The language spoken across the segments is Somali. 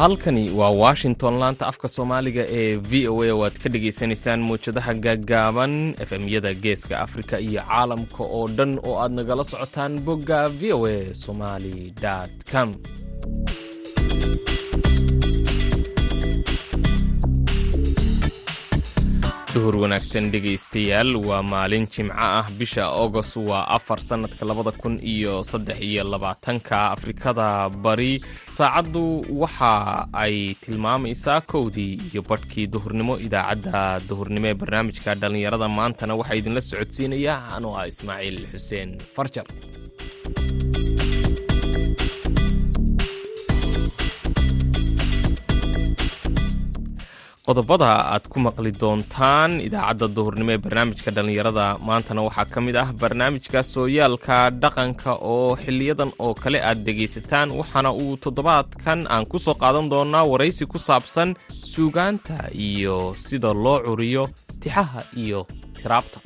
halkani waa washington laanta afka soomaaliga ee v o a oo aad ka dhagaysanaysaan muwjadaha gaaggaaban efemyada geeska afrika iyo caalamka oo dhan oo aad nagala socotaan bogga v o a somali com duhur wanaagsan dhegaystayaal waa maalin jimco ah. Bisha agost waa afar sannadka labada kun iyo saddex iyo labaatanka. Afrikada bari saacaddu waxa ay tilmaamaysaa kowdii iyo badhkii duhurnimo. Idaacadda duhurnimo ee barnaamijka dhallinyarada maantana waxaa idinla socodsiinaya. Anoo ah ismaaciil xuseen farjar qodobada aad ku maqli doontaan idaacadda duhurnimo ee barnaamijka dhallinyarada. Maantana waxaa ka mid ah barnaamijka sooyaalka dhaqanka oo xiliyadan oo kale aad dhegaysataan waxaana uu toddobaadkan aan ku soo qaadan doonaa waraysi ku saabsan suugaanta iyo sida loo curiyo tixaha iyo tiraabta.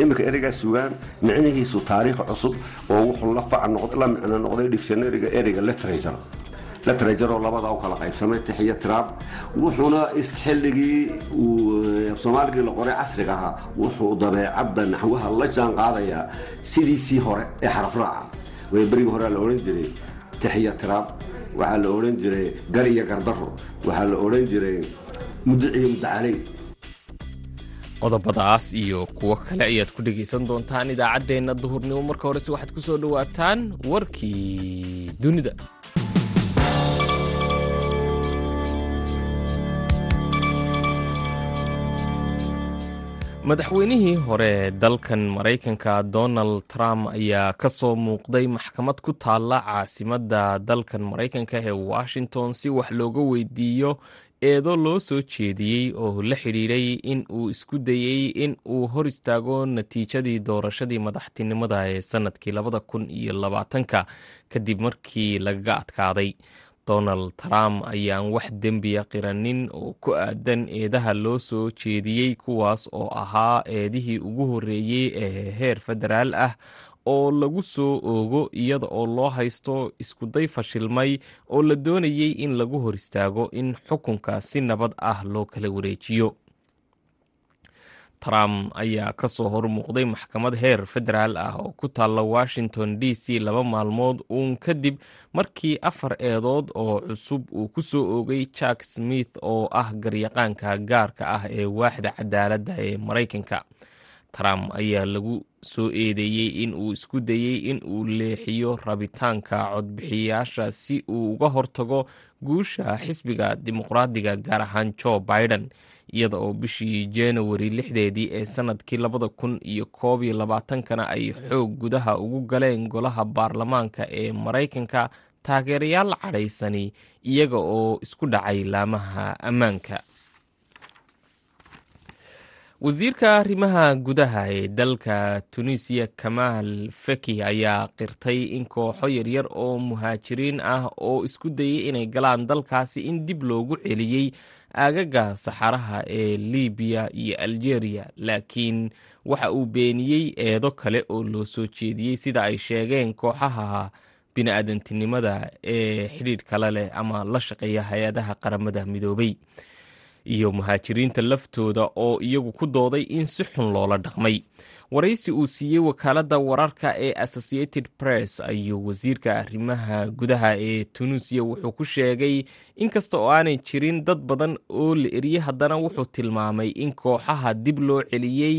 Iminka ereygaa sugaan micnihiisu taariikh cusub oo wuxuu la fac la micno noqday dictionaryga ereyga literature literaturoo labada u kala qaybsamay tixiyo tiraab wuxuuna xilligii uu soomaaligii la qoray casriga wuxuu dabeecadda naxwaha la jaan qaadayaa sidiisii hore ee xarafraaca way berigii horea la odhan jiray tixiyo tiraab waxaa la odhan jiray gar iyo gardaro waxaa la odhan jiray mudiciyo mudacaley qodobadaas iyo kuwo kale ayaad ku dhegaysan doontaan idaacaddeenna duhurnimo marka horese waxaad ku soo dhowaataan warkii dunida madaxweynihii hore dalkan maraykanka donald trump ayaa ka soo muuqday maxkamad ku taalla caasimadda dalkan maraykanka ee washington si wax looga weydiiyo eedo loo soo jeediyey oo la xidhiiray in uu isku dayey in uu hor istaago natiijadii doorashadii madaxtinimada ee sannadkii labada kun iyo labaatanka kadib markii lagaga adkaaday donald trump ayaan wax dembiya qiranin oo ku aadan eedaha loo soo jeediyey kuwaas oo ahaa eedihii ugu horreeyey ee heer federaal ah oo lagu soo oogo iyada oo loo haysto iskuday fashilmay oo la doonayey in lagu hor istaago in xukunka si nabad ah loo kala wareejiyo trump ayaa ka soo hormuuqday maxkamad heer federaal ah oo ku taalla washington d c laba maalmood uun kadib markii afar eedood oo cusub uu ku soo oogay jack smith oo ah garyaqaanka gaarka ah ee waaxda cadaaladda ee maraykanka. Trump ayaa lagu soo eedeeyey in uu isku dayey in uu leexiyo rabitaanka codbixiyayaasha si uu uga hortago guusha xisbiga dimuqraadiga gaar ahaan joe biden iyada oo bishii januari lixdeedii ee sannadkii labada kun iyo koob iyo labaatankana ay xoog gudaha ugu galeen golaha baarlamaanka ee maraykanka taageerayaal cadhaysani iyaga oo isku dhacay laamaha ammaanka. Wasiirka arrimaha gudaha ee dalka tunisiya kamaal feki ayaa qirtay in kooxo yaryar oo muhaajiriin ah oo isku dayay inay galaan dalkaasi in dib loogu celiyey aagaga saxaraha ee libiya iyo algeria laakiin waxa uu beeniyey eedo kale oo loo soo jeediyey sida ay sheegeen kooxaha bini-aadantinimada ee xidhiidh kale leh ama la shaqeeya hay'adaha qaramada midoobay iyo muhaajiriinta laftooda oo iyagu ku dooday in si xun loola dhaqmay. Waraysi uu siiyey wakaaladda wararka ee associated press ayuu wasiirka arrimaha gudaha ee tunuusiya wuxuu ku sheegay inkasta oo aanay jirin dad badan oo la eriyey haddana wuxuu tilmaamay in kooxaha dib loo celiyey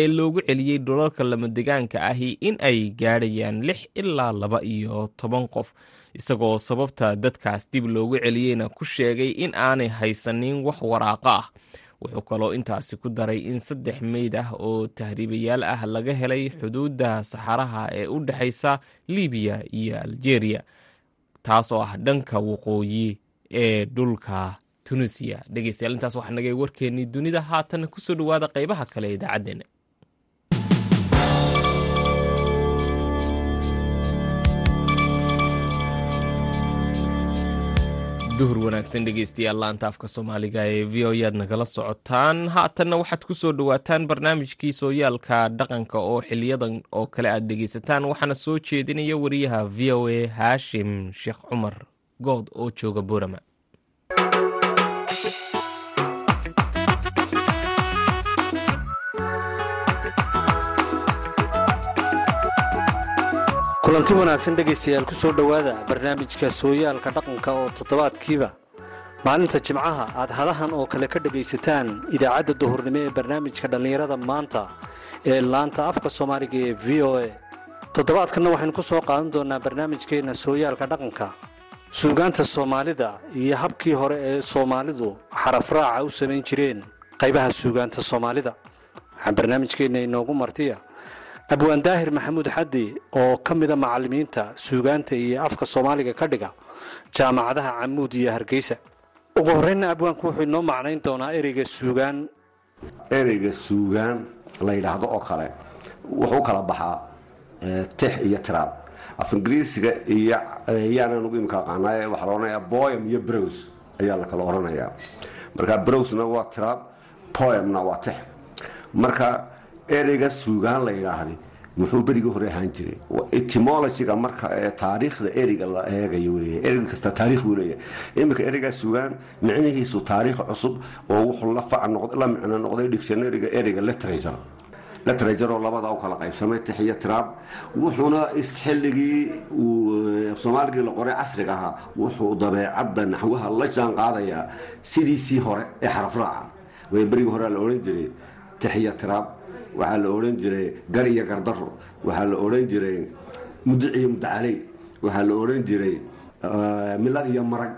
ee loogu celiyey dhulalka lamadegaanka ahi in ay gaadhayaan lix ilaa laba iyo toban qof isagoo sababta dadkaas dib loogu celiyeyna ku sheegay in aanay haysanin wax waraaqo ah. Wuxuu kaloo intaasi ku daray in saddex meyd ah oo tahriibayaal ah laga helay xuduudda saxaraha ee u dhexaysa libiya iyo algeria taasoo ah dhanka waqooyi ee dhulka tunisiya dhegeystayaal intaas waxaa nagay warkeennii dunida. Haatan ku soo dhowaada qeybaha kale idaacaddeenna duhur wanaagsan dhegeystayaal laanta afka soomaaliga ee v o aad nagala socotaan. Haatanna waxaad ku soo dhowaataan barnaamijkii sooyaalka dhaqanka oo xiliyadan oo kale aad dhegeysataan waxaana soo jeedinaya wariyaha v o a haashim sheekh cumar good oo jooga boorama kulanti wanaagsan dhegaystayaal ku soo dhowaada barnaamijka sooyaalka dhaqanka oo toddobaadkiiba. Maalinta jimcaha aad hadahan oo kale ka dhegaysataan idaacadda duhurnimo ee barnaamijka dhallinyarada maanta ee laanta afka soomaaliga ee v o a. Toddobaadkanna waxaynu ku soo qaadan doonaa barnaamijkeenna sooyaalka dhaqanka. Suugaanta soomaalida iyo habkii hore ee soomaalidu xarafraaca u samayn jireen qaybaha suugaanta soomaalida. Waxaa barnaamijkeenna inoogu martiya abwaan daahir maxamuud xaddi oo ka mida macallimiinta suugaanta iyo afka soomaaliga ka dhiga jaamacadaha camuud iyo hargeysa. Ugu horreynna abwaanku wuxuu inoo macnayn doonaa ereyga suugaan. Ereyga suugaan la yidhaahdo oo kale wuxuu kala baxaa tix iyo tiraab. Af ingiriisiga iyo yaanan ugu imika aqaanaaye waxaa la odhanayaa boyam iyo brows ayaa la kala odhanayaa marka browsna waa tiraab poemna waa tix. Marka ereyga suugaan la yidhaahday muxuu berigii hore ahaan jiray. Etimologiga marka taariikhda ereyga la eegayo wey erey kasta taarikh buu leeyahay. Iminka ereygaa suugaan micnihiisu taariikh cusub oo wuxuu la micno noqday dictionaryga ereyga literature. Literature oo labada u kala qaybsamay tix iyo tiraab wuxuuna xilligii soomaaligii la qoray casriga ahaa wuxuu dabeecadda naxwaha la jaan qaadayaa sidiisii hore ee xarafraaca berigii hore la odhan jiray tix iyo tiraab waxaa la odhan jiray gar iyo gardaro waxaa la odhan jiray mudic iyo mudacaley waxaa la odhan jiray milad iyo marag.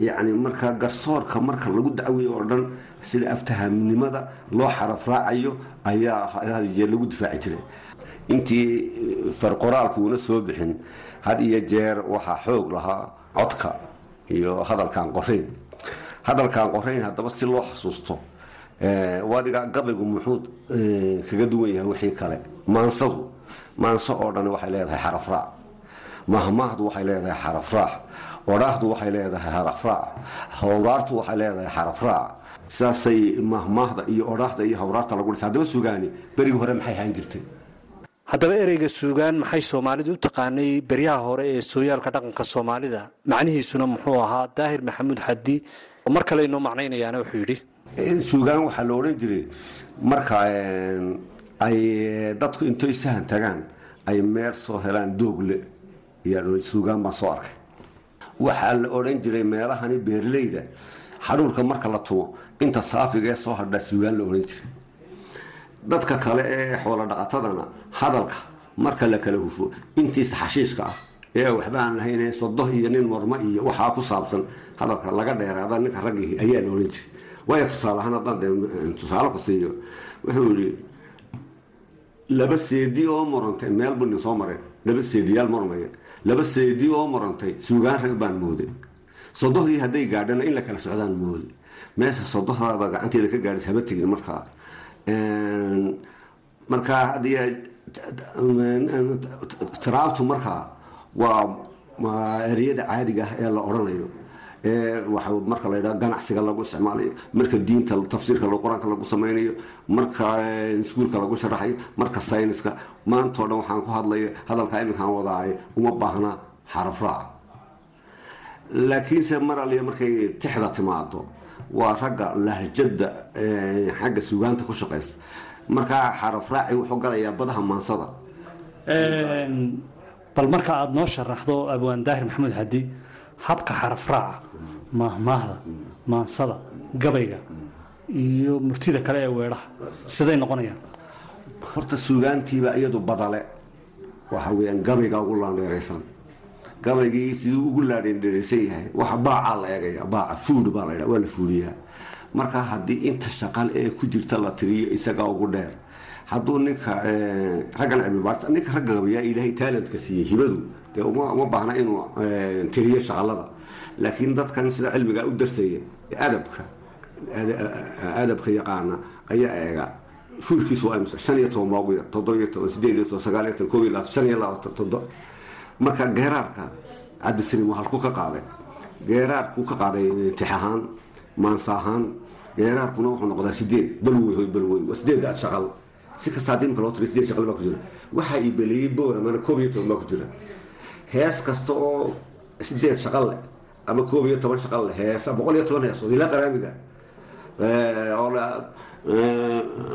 Yacni marka garsoorka marka lagu dacweeyo oo dhan sida aftahamnimada loo xarafraacayo ayaa had jeer lagu difaaci jiray. Intii farqoraalku una soo bixin. Had iyo jeer waxaa xoog lahaa codka iyo hadalkaan qorayn. Hadalkaan qorayn haddaba si loo xasuusto wadiga gabaygu muxuu kaga duwan yahay wixii kale. Maansadu maanso oo dhan waxay leedahay xarafraac mahmaahdu waxay leedahay xarafraac odhaahdu waxay leedahay xarafraac hawraartu waxay leedahay xarafraac sidaasay mahmaahda iyo odhaahda iyo hawraarta lagu dhisa haddaba sugaani berigii hore maxay ahaan jirtay? Haddaba ereyga suugaan maxay soomaalidu u taqaanay beryaha hore ee sooyaalka dhaqanka soomaalida? Macnihiisuna muxuu ahaa daahir maxamuud xaddi. Mar kale inoo macnaynayaana wuxuu yidhi suugaan waxaa la odhan jiray marka ay dadku intoy sahan tagaan ay meer soo helaan doogle suugaan baan soo arkay. Waxaa la odhan jiray meelahani beerleyda xadhuurka marka la tumo inta saafigee soo hadhaa suugaan la odhan jiray. Dadka kale ee xoolo dhaqatadana hadalka marka la kala hufo intiisa xashiishka ah ee waxba aan lahayn sodoh iyo nin mormo iyo waxaa ku saabsan hadalka laga dheeraada ninka raggii ayaa la odhan jiray waayo tusaale ahaan haddaan tusaale ku siiyo wuxuu yidhi laba seedi oo murantay meel buu nin soo mareen laba seediyaal murmaya laba seedi oo murantay suugaan rag baan mooday sodohdii hadday gaadhana in la kala socdaan mooday meesha sodohdaada gacanteeda ka gaadhis haba tegin markaa markaa hadiy tiraabtu markaa waa ereyada caadiga ah ee la odhanayo waa marka la ydha ganacsiga lagu isticmaalayo marka diinta tafsiirka qur'aanka lagu samaynayo marka iskuulka lagu sharaxayo marka sayniska. Maantao dhan waxaan ku hadlaya hadalkaa iminkaan wadaaye uma baahna xarafraaca laakiinse mar aliya markay tixda timaado waa ragga lahjada xagga sugaanta ku shaqaysta. Markaa xarafraaci wuxuu galayaa badaha maansada. Bal marka aada noo sharaxdo abwaan daahir maxamuud xadi habka xarafraaca maahmaahda maansada gabayga iyo murtida kale ee weedhaha siday noqonayaan. Horta suugaantiiba iyadu badale. Waxa weyaan gabayga ugu laandheeraysan gabaygii siduu ugu laadhendheeraysan yahay. Waxa baacaa la eegaya baaca fuud baa la waa la fuuliyaa marka haddii inta shaqal ee ku jirta la tiriyo isagaa ugu dheer hadduu ninka raggan cilmibaarta ninka ragga ilaahay taalantka siiyey hibadu dee uma baahna inuu tiriyo shaqalada. Laakiin dadkan sida cilmigaa u darsaya adabka adabka yaqaana ayaa eega. Fuulkiisu waa imse shan iyo toban ugu yar toddobiyo toban sideed iyo toban sagaal iyo toban koob iyo labaatan shan iyo labaatan todo marka geeraarka cabdisaliim waa halku ka qaaday. Geeraarku ka qaaday tix ahaan maansa ahaan. Geeraarkuna wuxuu noqdaa sideed balwey balwey waa sideed shaqal. Si kasta haddii imka loo tiriyo sideed shaqal baa ku jira. Waxaa boora mana koob iyo toban baa ku jira hees kasta oo sideed shaqal leh ama koob iyo toban shaqal heesa boqol iyo toban heesood ilaa qaraamiga oo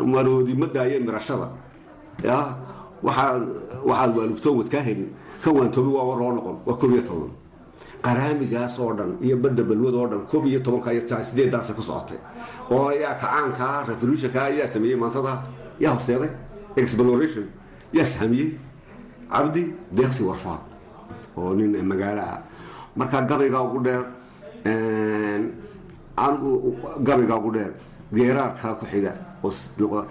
maroodi ma daaye mirashada ya waxaa waxaad waaluftoon wad kaa helin ka waantoobi waa loo noqon waa koob iyo toban. Qaraamigaas oo dhan iyo badda balwad oo dhan koob iyo tobanka iyo sideedaasa ku socotay. Oo ayaa kacaanka revolutionka ayaa sameeyey maansada yaa horseeday exploration yaa sahamiyey cabdi deeqsi warfaa oo nin magaalo ah. Markaa gabaygaa ugu dheer gabaygaa ugu dheer geeraarkaa ku xiga oo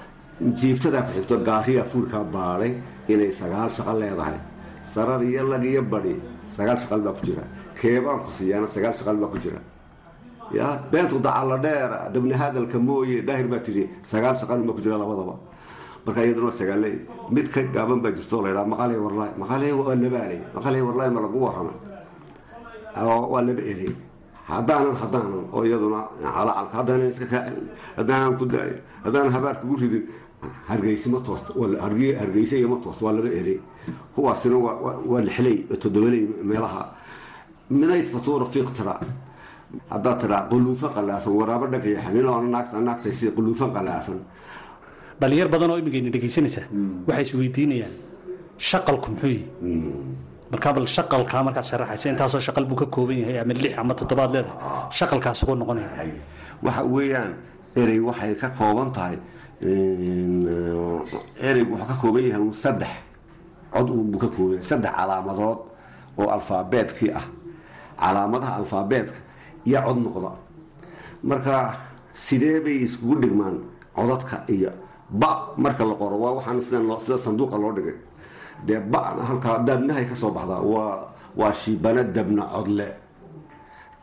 jiiftadaa ku xigto gaariya fuurkaa baadhay inay sagaal shaqal leedahay. Sarar iyo lag iyo badi sagaal shaqal baa ku jira. Keebaan ku siiyaana sagaal shaqal baa ku jira. Ya beentu dacalla dheera dabni hadalka mooye daahir baa tidhi sagaal shaqal baa ku jira labadaba marka iyaduna sagaaley mid ka gaaban baa jirto la ydhaa maqaley warlaay maqaley waa labaaley maqaley warlaay ma lagu warramay waa laba erey haddaanan haddaanan oo iyaduna calacalka haddaanan iska kaa haddaanan ku daayo haddaanan habaar kugu ridin hargeysi ma toosta hargeysa iyo ma toos waa laba erey kuwaasina waa lixley toddobaley meelaha. Midayd fatuura fiiq tira haddaad tiraa quluufo qalaafan waraabo dhagayaxa nin oona naagta naagtaysi quluufan qalaafan dhalinyar badan oo imigayna dhegaysanaysaa waxay is weydiinayaan shaqalku muxuu markaa bal shaqalkaa markaad sharaxayso intaasoo shaqal buu ka kooban yahay ama lix ama toddobaad leedahay shaqalkaas ugu noqonaya waxa weeyaan erey waxay ka kooban tahay ereygu wuxuu ka kooban yahay un saddex cod buu ka kooban saddex calaamadood oo alfaabeetkii ah. Calaamadaha alfaabeetka iyo cod noqda. Marka sidee bay iskugu dhigmaan codadka iyo ba marka la qoro waa waxaan sida sanduuqa loo dhigay. Dee bana halkaa dabnahay ka soo baxdaa waa shiibana dabna codle.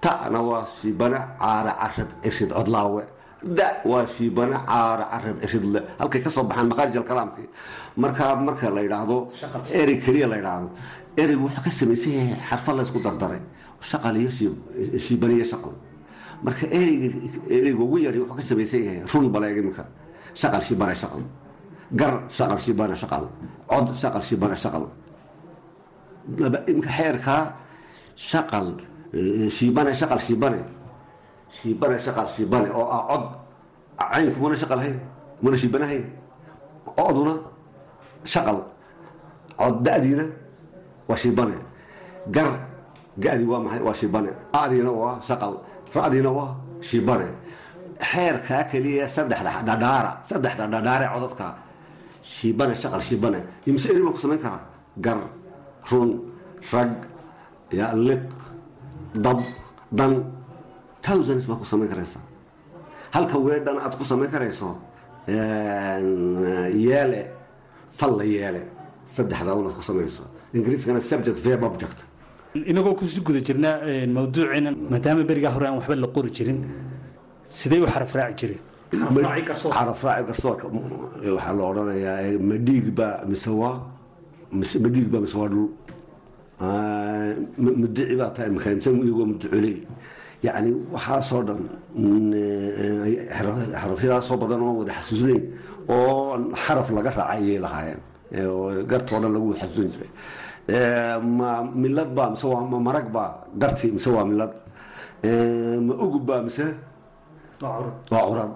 Ta'na waa shiibana caara carab cishid codlaawe. Da waa shiibana caara carab cishidle halkay ka soo baxaan maqaarij alkalaamkii markaa marka la yidhaahdo erey keliya la yidhaahdo. Ereygu wuxuu ka samaysan yahay xarfa la isku dardaray. Shaqal iyo shiibana iyo shaqal. Marka ereyga ereyga ugu yari wuxuu ka samaysan yahay run baleeg iminka shaqal shibane shaqal gar shaqal shibane shaqal cod shaqal shibane shaqal imika xeerkaa shaqal shiibane shaqal shiibane shiibane shaqal shiibane oo ah cod caynku muna shaqal hayn muna shiibane hayn coduna shaqal cod da'diina waa shiibane gar ga'di waa maxay? Waa shiibane adiina waa shaqal ra'diina waa shiibane xeerkaa keliya saddexda dhadhaara saddexda dhadhaare codadka shiibane shaqal shiibane. Imse eri baa ku samayn karaa? Gar run rag liq dab dan. Thousands baa ku samayn karaysa. Halka weedhan aad ku samayn karayso yeele falla yeele saddexdaa unaad ku samayso ingiriiskana subject verb object. Inagoo ku sii guda jirna mawduuciina maadaama berigaa hore aan waxba la qori jirin siday u xaraf raaci jireen xarafraaci garsoorka waxaa la odhanayaa ma dhiig baa mise waa ma dhiig baa mise waa dhul. Mudici baa tahay makaimsan iyagoo muduculey yacni waxaasoo dhan xarafyadaasoo badan oo wada xasuusnayn oo xaraf laga raacay ayay lahaayeen. Gartoo dhan lagu xasuusan jiray. Ma milad baa mise waa ma marag baa garti mise waa milad. Ma ugub baa mise waa curad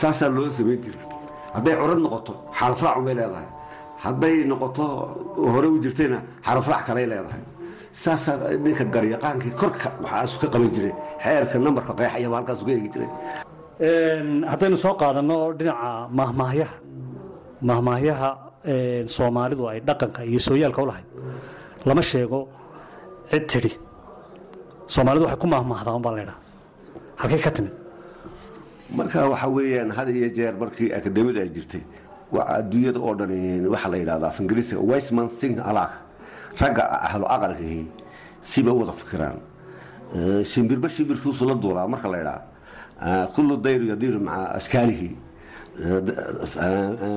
saasaa loo samayn jiray. Hadday curad noqoto xarafraacun bay leedahay. Hadday noqoto hore u jirtayna xarafraac kaley leedahay. Saasaa ninka garyaqaankii korka waxaasu ka qaban jiray. Xeerka nambarka qeexayaba halkaasu ka eegi jiray. Haddaynu soo qaadanno dhinaca mahmaahyaha mahmaahyaha soomaalidu ay dhaqanka iyo sooyaalka u lahayd. Lama sheego cid tidhi. Soomaalidu waxay ku mahmaahdaa baa laydhaa halkay ka timid marka waxa weeyaan had iyo jeer markii akademiyada ay jirtay adduunyada oo dhan waxaa la yidhahdaa ingiriisiga wiseman think alak ragga ahlu aqalkii siba u wada fikiraan. Shimbirba shimbirkiisu la duulaa marka la yidhaha. Kullu dayru yadiiru maca ashkaalihi.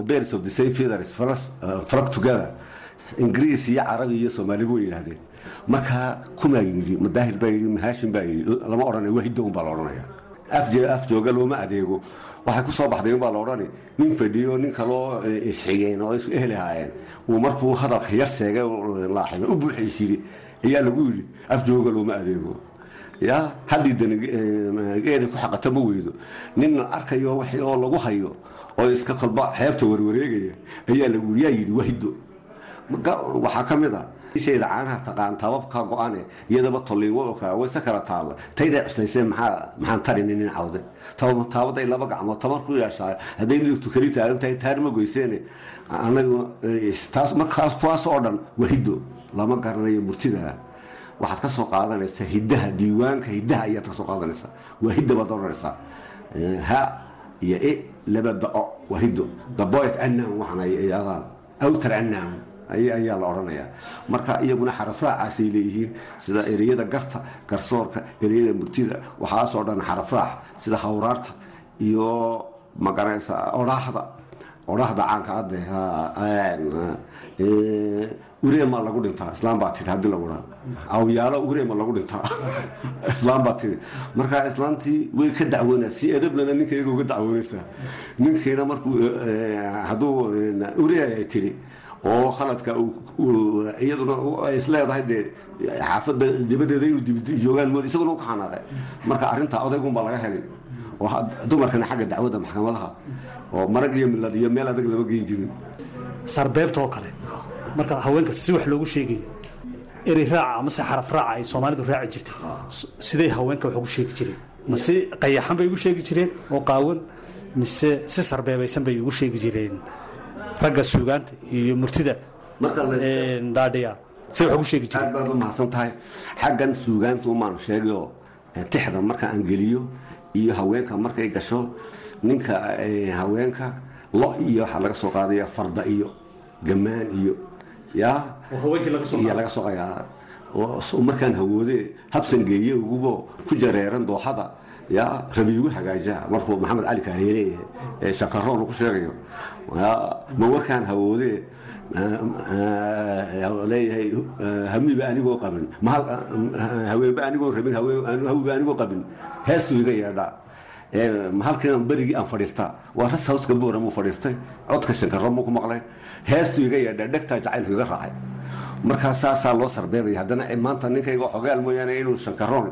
Birds of the same feathers flock together. Ingiriis iyo carabi iyo soomaaliba way yidhahdeen markaa kumaa yimidi madaahir baa yidhi mahaashin baa yidhi lama odhanaya wahida un baa la odhanaya. Af jooga looma adeego. Waxay ku baxday unbaa la odhani nin fadhiyo nin kaloo isxigeen oo isku ehel ahaayeen uu markuu hadalka yar seegay laaxibay u buuxaysiiyey ayaa lagu yidhi af jooga looma adeego. Ya haddii danigeeda ku xaqato ma weydo. Nin la arkayo wax oo lagu hayo oo iska kolba xeebta warwareegaya ayaa lagu yaa yidhi wahdo waxaa ka mid a ishayda caanaha taqaan tababka go-ane iyadaba tolliinwaoka wayse kala taalla tayday cuslayseen maxaa maxaan tarini nin cawde? Taabaday laba gacmood tabar ku yeeshaa hadday midigtu keli taagan tahay taar ma goyseene. Anaguna kuwaas oo dhan wahido lama garanayo murtida. Waxaad ka soo qaadanaysaa diiwaanka hidaha ayaad ka soo waa hidda baad oranaysaa ha iyo e laba dao waa hiddo daboyt annam waxaan ay adaan awtar ayaa la odhanayaa marka iyaguna xarafraacaasay leeyihiin sida ereyada garta garsoorka ereyada murtida waxaasoo dhan xarafraac sida hawraarta iyo magaranaysa odhaahda odhaahda caanka adde ureema lagu dhintaa islaam baa tii haddii lagu dhaa awyaalo ureema lagu dhintaa. Islaam baa tii marka islaamtii way ka dacwoonaa si edablana ninkayga uga dacwoonaysaa ninkiina markuu hadduu urea ay tiri oo khaladka iyaduna ay isleedahay dee xaafadda dibadeeda inuu joogaan mood isaguna u ka xanaaqay marka arrintaa odaygunbaa laga helay oo dumarkana xagga dacwadda maxkamadaha oo marag iyo milad iyo meel adag lama geyn jirin. Sarbeebta oo kale. Marka haweenka si wax loogu sheegayo erey raaca amase xaraf raaca ay soomaalidu raaci jirtay. Siday haweenka wax ugu sheegi jireen. Ma si qayaxan bay ugu sheegi jireen oo qaawan mise si sarbeebaysan bay ugu sheegi jireen ragga suugaanta iyo murtida dhaadhiya si wax ugu sheegi jireen aad baad u mahadsan tahay xaggan suugaanta umaan sheegayo tixda marka aan geliyo iyo haweenka markay gasho ninka haweenka lo iyo waxaa laga soo qaadaya farda iyo gamaan iyo ya iyo laga soo markaan hawoode habsan geeye ugubo ku jareeran dooxada ya rabiigu hagaaja markuu maxamed cali kaareere shakaroon ku sheegayo ma warkaan hawoode leeyahay hamiba anigoo qabin. Haweenba anigoo rabin hawiba anigoo qabin. Heestuu iga yeedhaa halkan berigii aan fadhiista? Waa ras hawska boora muu fadhiistay. Codka shankaro muu ku maqlay. Heestuu iga yeedhaa dhegtaa jacaylku iga raacay. Markaa saasaa loo sarbeebaya. Haddana maanta ninkayga xogaal mooyaane inuu shankaroon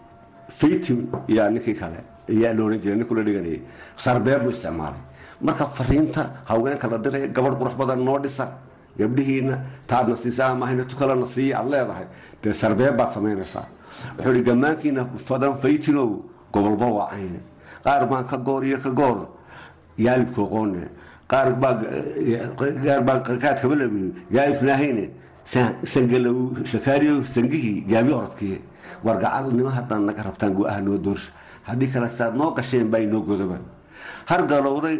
faytim yaa ninkii kale yaa la jiray ninkuu dhiganayay. Sarbeeb buu isticmaalay. Marka fariinta haweenka la diraya gabadh qurux badan noo dhisa gabdhihiina taadna siisa amahayna tukalana siiya aad leedahay. Dee sarbeeb baad samaynaysaa. Wuxuu ihi gammaankiina fadan faytinow gobolba waa cayne. Qaar baan ka goor iyo ka goor yaalibku qoone qaar baan qarkaad kaba labiyo yaalib naahayne sangalow shakaariyo sangihii gaabi orodkiye wargacalnimo haddaan naga rabtaan go-aha noo doorsha haddii kale saad noo gasheen baa inoo godoba. Har galowday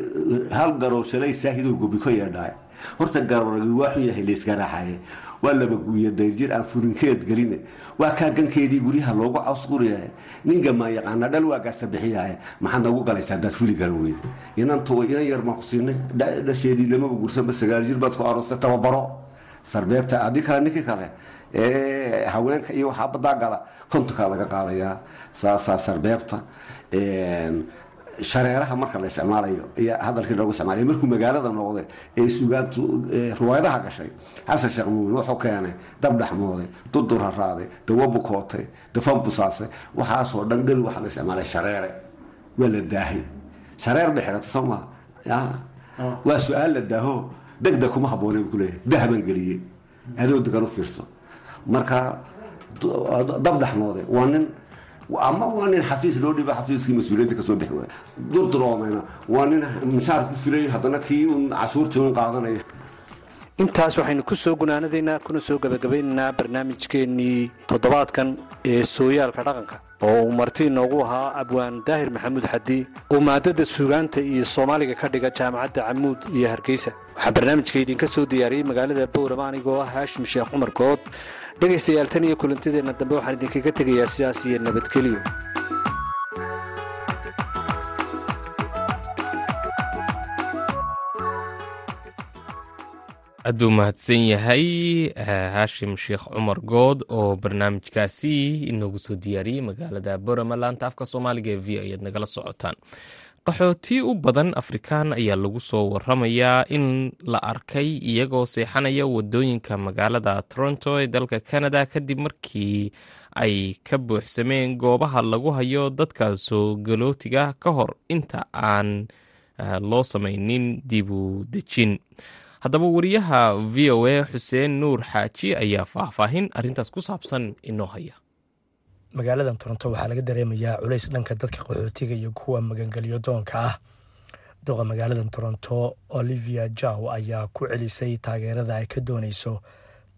hal garow shalay saahidoo gobi ka yeedhaay horta garowragi waa xun yahay layska raaxaye waa laba guuya dayrjir aan furinkeed geline. Waa kaa gankeedii guryaha loogu cawsquriyahay nin gamaan yaqaana dhal waagaasa bixiyahay. Maxaad noogu galaysa haddaad fuli garan weyda inantuwa inan yar siinay. Dhasheedii lamaba gursanba sagaal jir baad ku aroostay tababaro. Sarbeebta adii kale ninkii kale haweenka iyo waxaa badaa gala kontonkaa laga qaadayaa. Saasaa sarbeebta shareeraha marka la isticmaalayo ayaa hadalkii loogu isticmaalay. Markuu magaalada noqday ee sugaantu riwaayadaha gashay xasan sheekh muumin wuxuu keenay dab dhexmooday dudur haraaday dawo bukootay dafan busaasay. Waxaasoo dhan geli waxaa la isticmaalay shareere. Waa la daahay. Shareer bay xidhata soo maa waa su'aal la daaho. Degdeg kuma habboonay buu kuleeyahay geliyey. Adoo degan u fiirso marka dab dhexmooday. Waa nin ama waa nin xafiis loo dhiba xafiiskii mas'uuliyadda ka soo bixi waaya waa nin mishaar ku filay haddana kii un cashuurtii un qaadanaya intaas waxaynu ku soo gunaanadaynaa kuna soo gebagabaynaynaa barnaamijkeennii toddobaadkan ee sooyaalka dhaqanka oo uu marti inoogu ahaa abwaan daahir maxamuud xadi oo maadada suugaanta iyo soomaaliga ka dhiga jaamacadda camuud iyo hargeysa. Waxaa barnaamijka idinka soo diyaariyey magaalada bowrama anigoo ah haashim sheekh cumar good dhegaystayaal tan iyo kulantideenna dambe waxaan idinkaga tegayaa sidaas iyo nabadgelyo aad uu mahadsan yahay eh, haashim sheekh cumar good oo barnaamijkaasi inoogu soo diyaariyey magaalada borama laanta afka soomaaliga ee v o ayaad nagala socotaan qaxooti u badan afrikaan ayaa lagu soo waramayaa in la arkay iyagoo seexanaya waddooyinka magaalada toronto ee dalka canada kadib markii ay ka buuxsameen goobaha lagu hayo dadka soo galootiga ka hor inta aan loo samaynin dibu dejin. Haddaba wariyaha v o a xuseen nuur xaaji ayaa faahfaahin arrintaas ku saabsan inoo haya magaaladan toronto waxaa laga dareemayaa culays dhanka dadka qaxootiga iyo kuwa magangelyo doonka ah. Duqa magaaladan toronto olivia jaw ayaa ku celisay taageerada ay ka dooneyso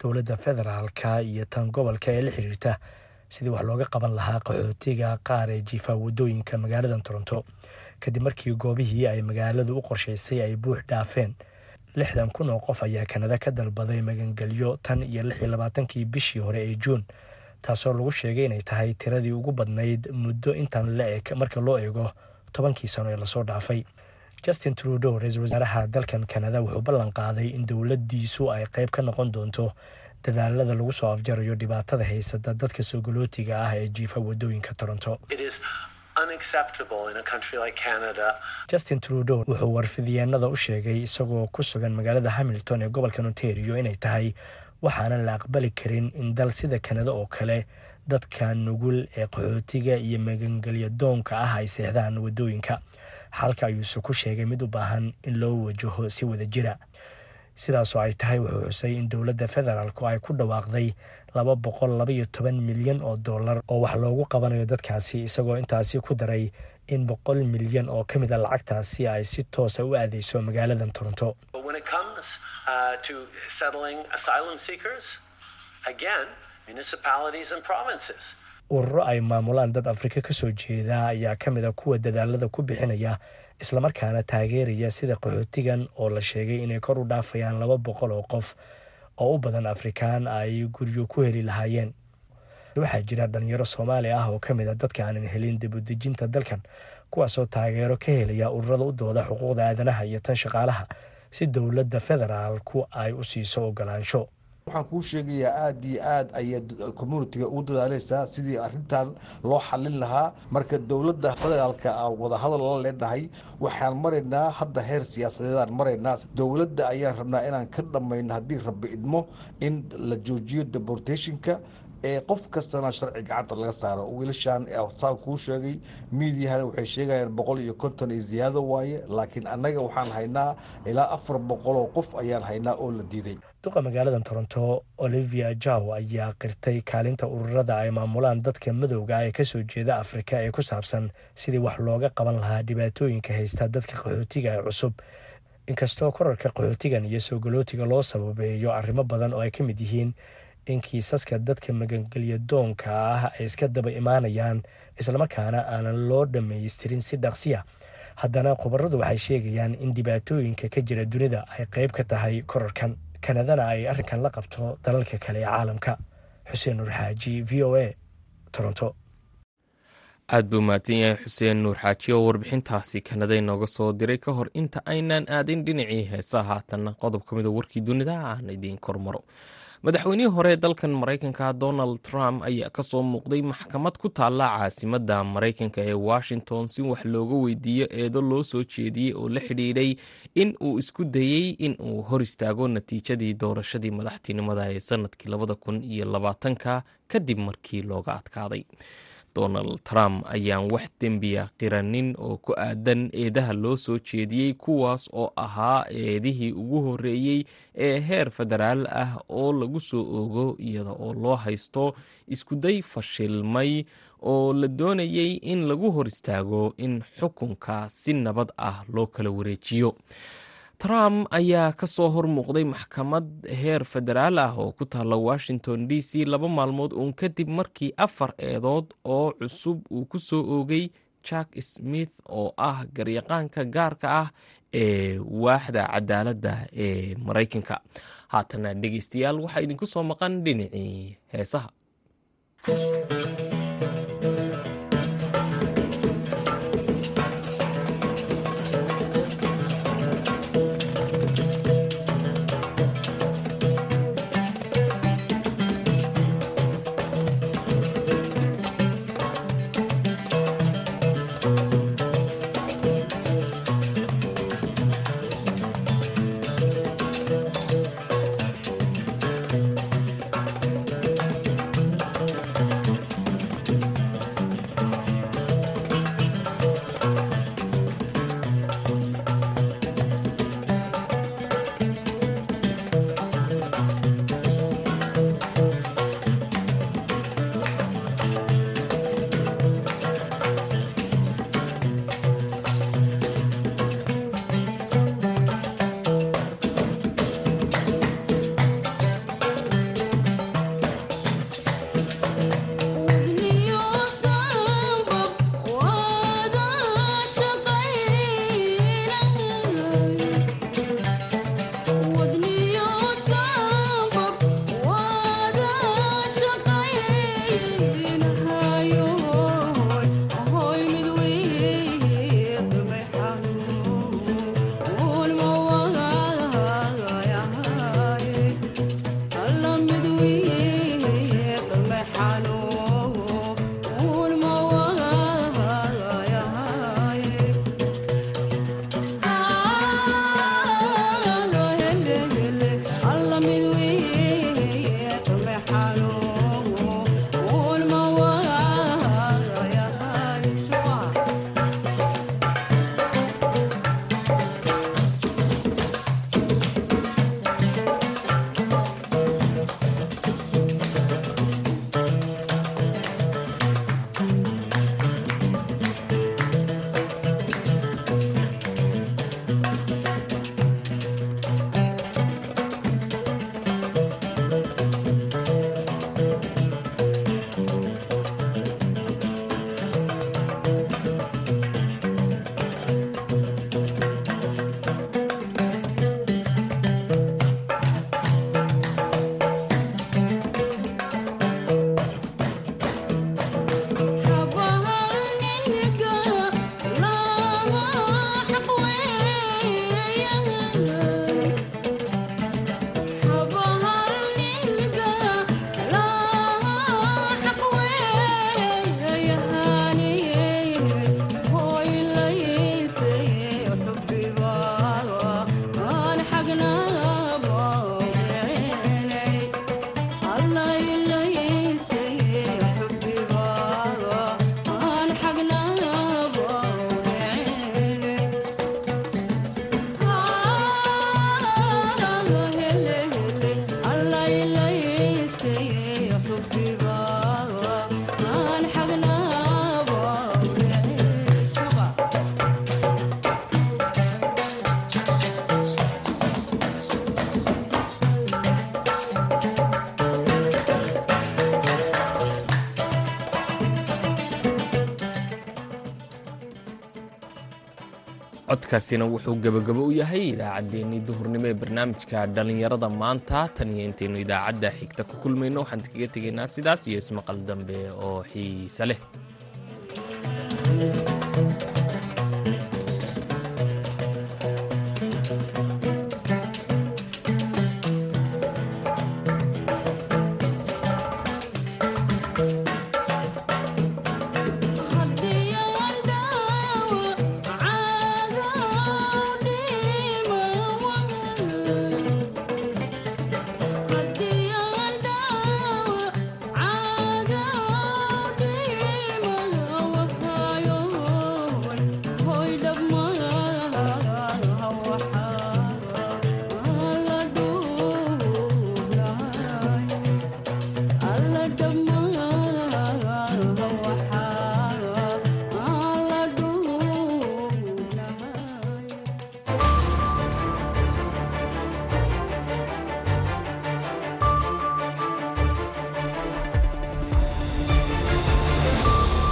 dowladda federaalka iyo tan gobolka ee la xiriirta sidii wax looga qaban lahaa qaxootiga qaar ee jiifa waddooyinka magaaladan toronto. Kadib markii goobihii ay magaaladu u qorshaysay ay buux dhaafeen lixdan kun oo qof ayaa kanada ka dalbaday magangelyo tan iyo lix iyo labaatankii bishii hore ee juun taasoo lagu sheegay inay tahay tiradii ugu badnayd muddo intan la eg marka loo eego tobankii sano ee la soo dhaafay. Justin trudeau ra'iisul wasaaraha dalkan kanada wuxuu ballan qaaday in dowladdiisu ay qayb ka noqon doonto dadaalada lagu soo afjarayo dhibaatada haysata dadka soo galootiga ah ee jiifa waddooyinka toronto. Justin trudeau wuxuu warfidiyeenada u sheegay isagoo ku sugan magaalada hamilton ee gobolka ontario inay tahay waxaanan la aqbali karin in dal sida kanada oo kale dadka nugul ee qaxootiga iyo magangelya doonka ah ay seexdaan waddooyinka xalka ayuuse ku sheegay mid u baahan in loo wajaho si wada jira. Sidaasoo ay tahay wuxuu xusay in dowladda federaalku ay ku dhawaaqday laba boqol labaiyo toban milyan oo dollar oo wax loogu qabanayo dadkaasi isagoo intaasi ku daray in boqol milyan oo ka mid a lacagtaasi ay si toosa u aadeyso magaaladan toronto. Ururo ay maamulaan dad afrika ka soo jeeda ayaa ka mid a kuwa dadaalada ku bixinaya islamarkaana taageeraya sida qaxootigan oo la sheegay inay kor u dhaafayaan laba boqol oo qof oo u badan afrikaan ay guryo ku heli lahaayeen waxaa jira dhalinyaro soomaali ah oo ka mid a dadka aanan helin dibudejinta dalkan kuwaasoo taageero ka helaya ururada u dooda xuquuqda aadanaha iyo tan shaqaalaha si dowladda federaalku ay u siiso ogolaansho. Waxaan kuu sheegayaa aada iyo aad ayay communitiga ugu dadaaleysaa sidii arintan loo xalin lahaa. Marka dowladda federaalka aan wadahadal la leenahay waxaan maraynaa hadda heer siyaasadeedaan maraynaa dowladda ayaan rabnaa inaan ka dhammayno haddii rabbi idmo in la joojiyo deportationka qof kastana sharci gacanta laga saaro. Wiilashaan saan kuu sheegay miidiyahana waxay sheegayaan boqol iyo konton iyo ziyaado waaye laakiin annaga waxaan haynaa ilaa afar boqol oo qof ayaan haynaa oo la diiday. Duqa magaalada toronto olivia jaw ayaa qirtay kaalinta ururada ay maamulaan dadka madowga ee ka soo jeeda afrika ee ku saabsan sidii wax looga qaban lahaa dhibaatooyinka haysta dadka qaxootiga ee cusub. Inkastoo korarka qaxootigan iyo soo galootiga loo sababeeyo arrimo badan oo ay ka mid yihiin in kiisaska dadka magangelya doonka ah ay iska daba imaanayaan islamarkaana aanan loo dhammaystirin si dhaqsiya haddana khubaradu waxay sheegayaan in dhibaatooyinka ka jira dunida ay qeyb ka tahay korarkan kanadana ay arrinkan la qabto dalalka kale ee caalamka. Xuseen nuur xaaji v o a toronto. Aad buu mahadsan yahay xuseen nuur xaaji oo warbixintaasi kanada inooga soo diray ka hor inta aynaan aadin dhinacii heesaha. Haatanna qodob ka mida warkii dunida aan idiin kormaro madaxweynihii hore dalkan maraykanka donald trump ayaa ka soo muuqday maxkamad ku taalla caasimadda maraykanka ee washington si wax looga weydiiyo eedo loo soo jeediyey oo la xidhiidhay in uu isku dayey in uu hor istaago natiijadii doorashadii madaxtinimada ee sannadkii labada kun iyo labaatanka kadib markii looga adkaaday donald trump ayaan wax dembiya qiranin oo ku aadan eedaha loo soo jeediyey kuwaas oo ahaa eedihii ugu horeeyey ee heer federaal ah oo lagu soo ogo iyada oo loo haysto iskuday fashilmay oo la doonayey in lagu hor istaago in xukunka si nabad ah loo kala wareejiyo trump ayaa ka soo hor muuqday maxkamad heer federaal ah oo ku taalla washington d c laba maalmood uun kadib markii afar eedood oo cusub uu ku soo oogay jack smith oo ah garyaqaanka gaarka ah ee waaxda cadaaladda ee maraykanka. Haatana dhegeystayaal waxaa idinku soo maqan dhinacii heesaha codkaasina wuxuu gebagabo u yahay idaacaddeenii duhurnimo ee barnaamijka dhallinyarada maanta. Tan iyo intaynu idaacadda xigta ku kulmayno waxaan kaga tegaynaa sidaas iyo ismaqal dambe oo xiise leh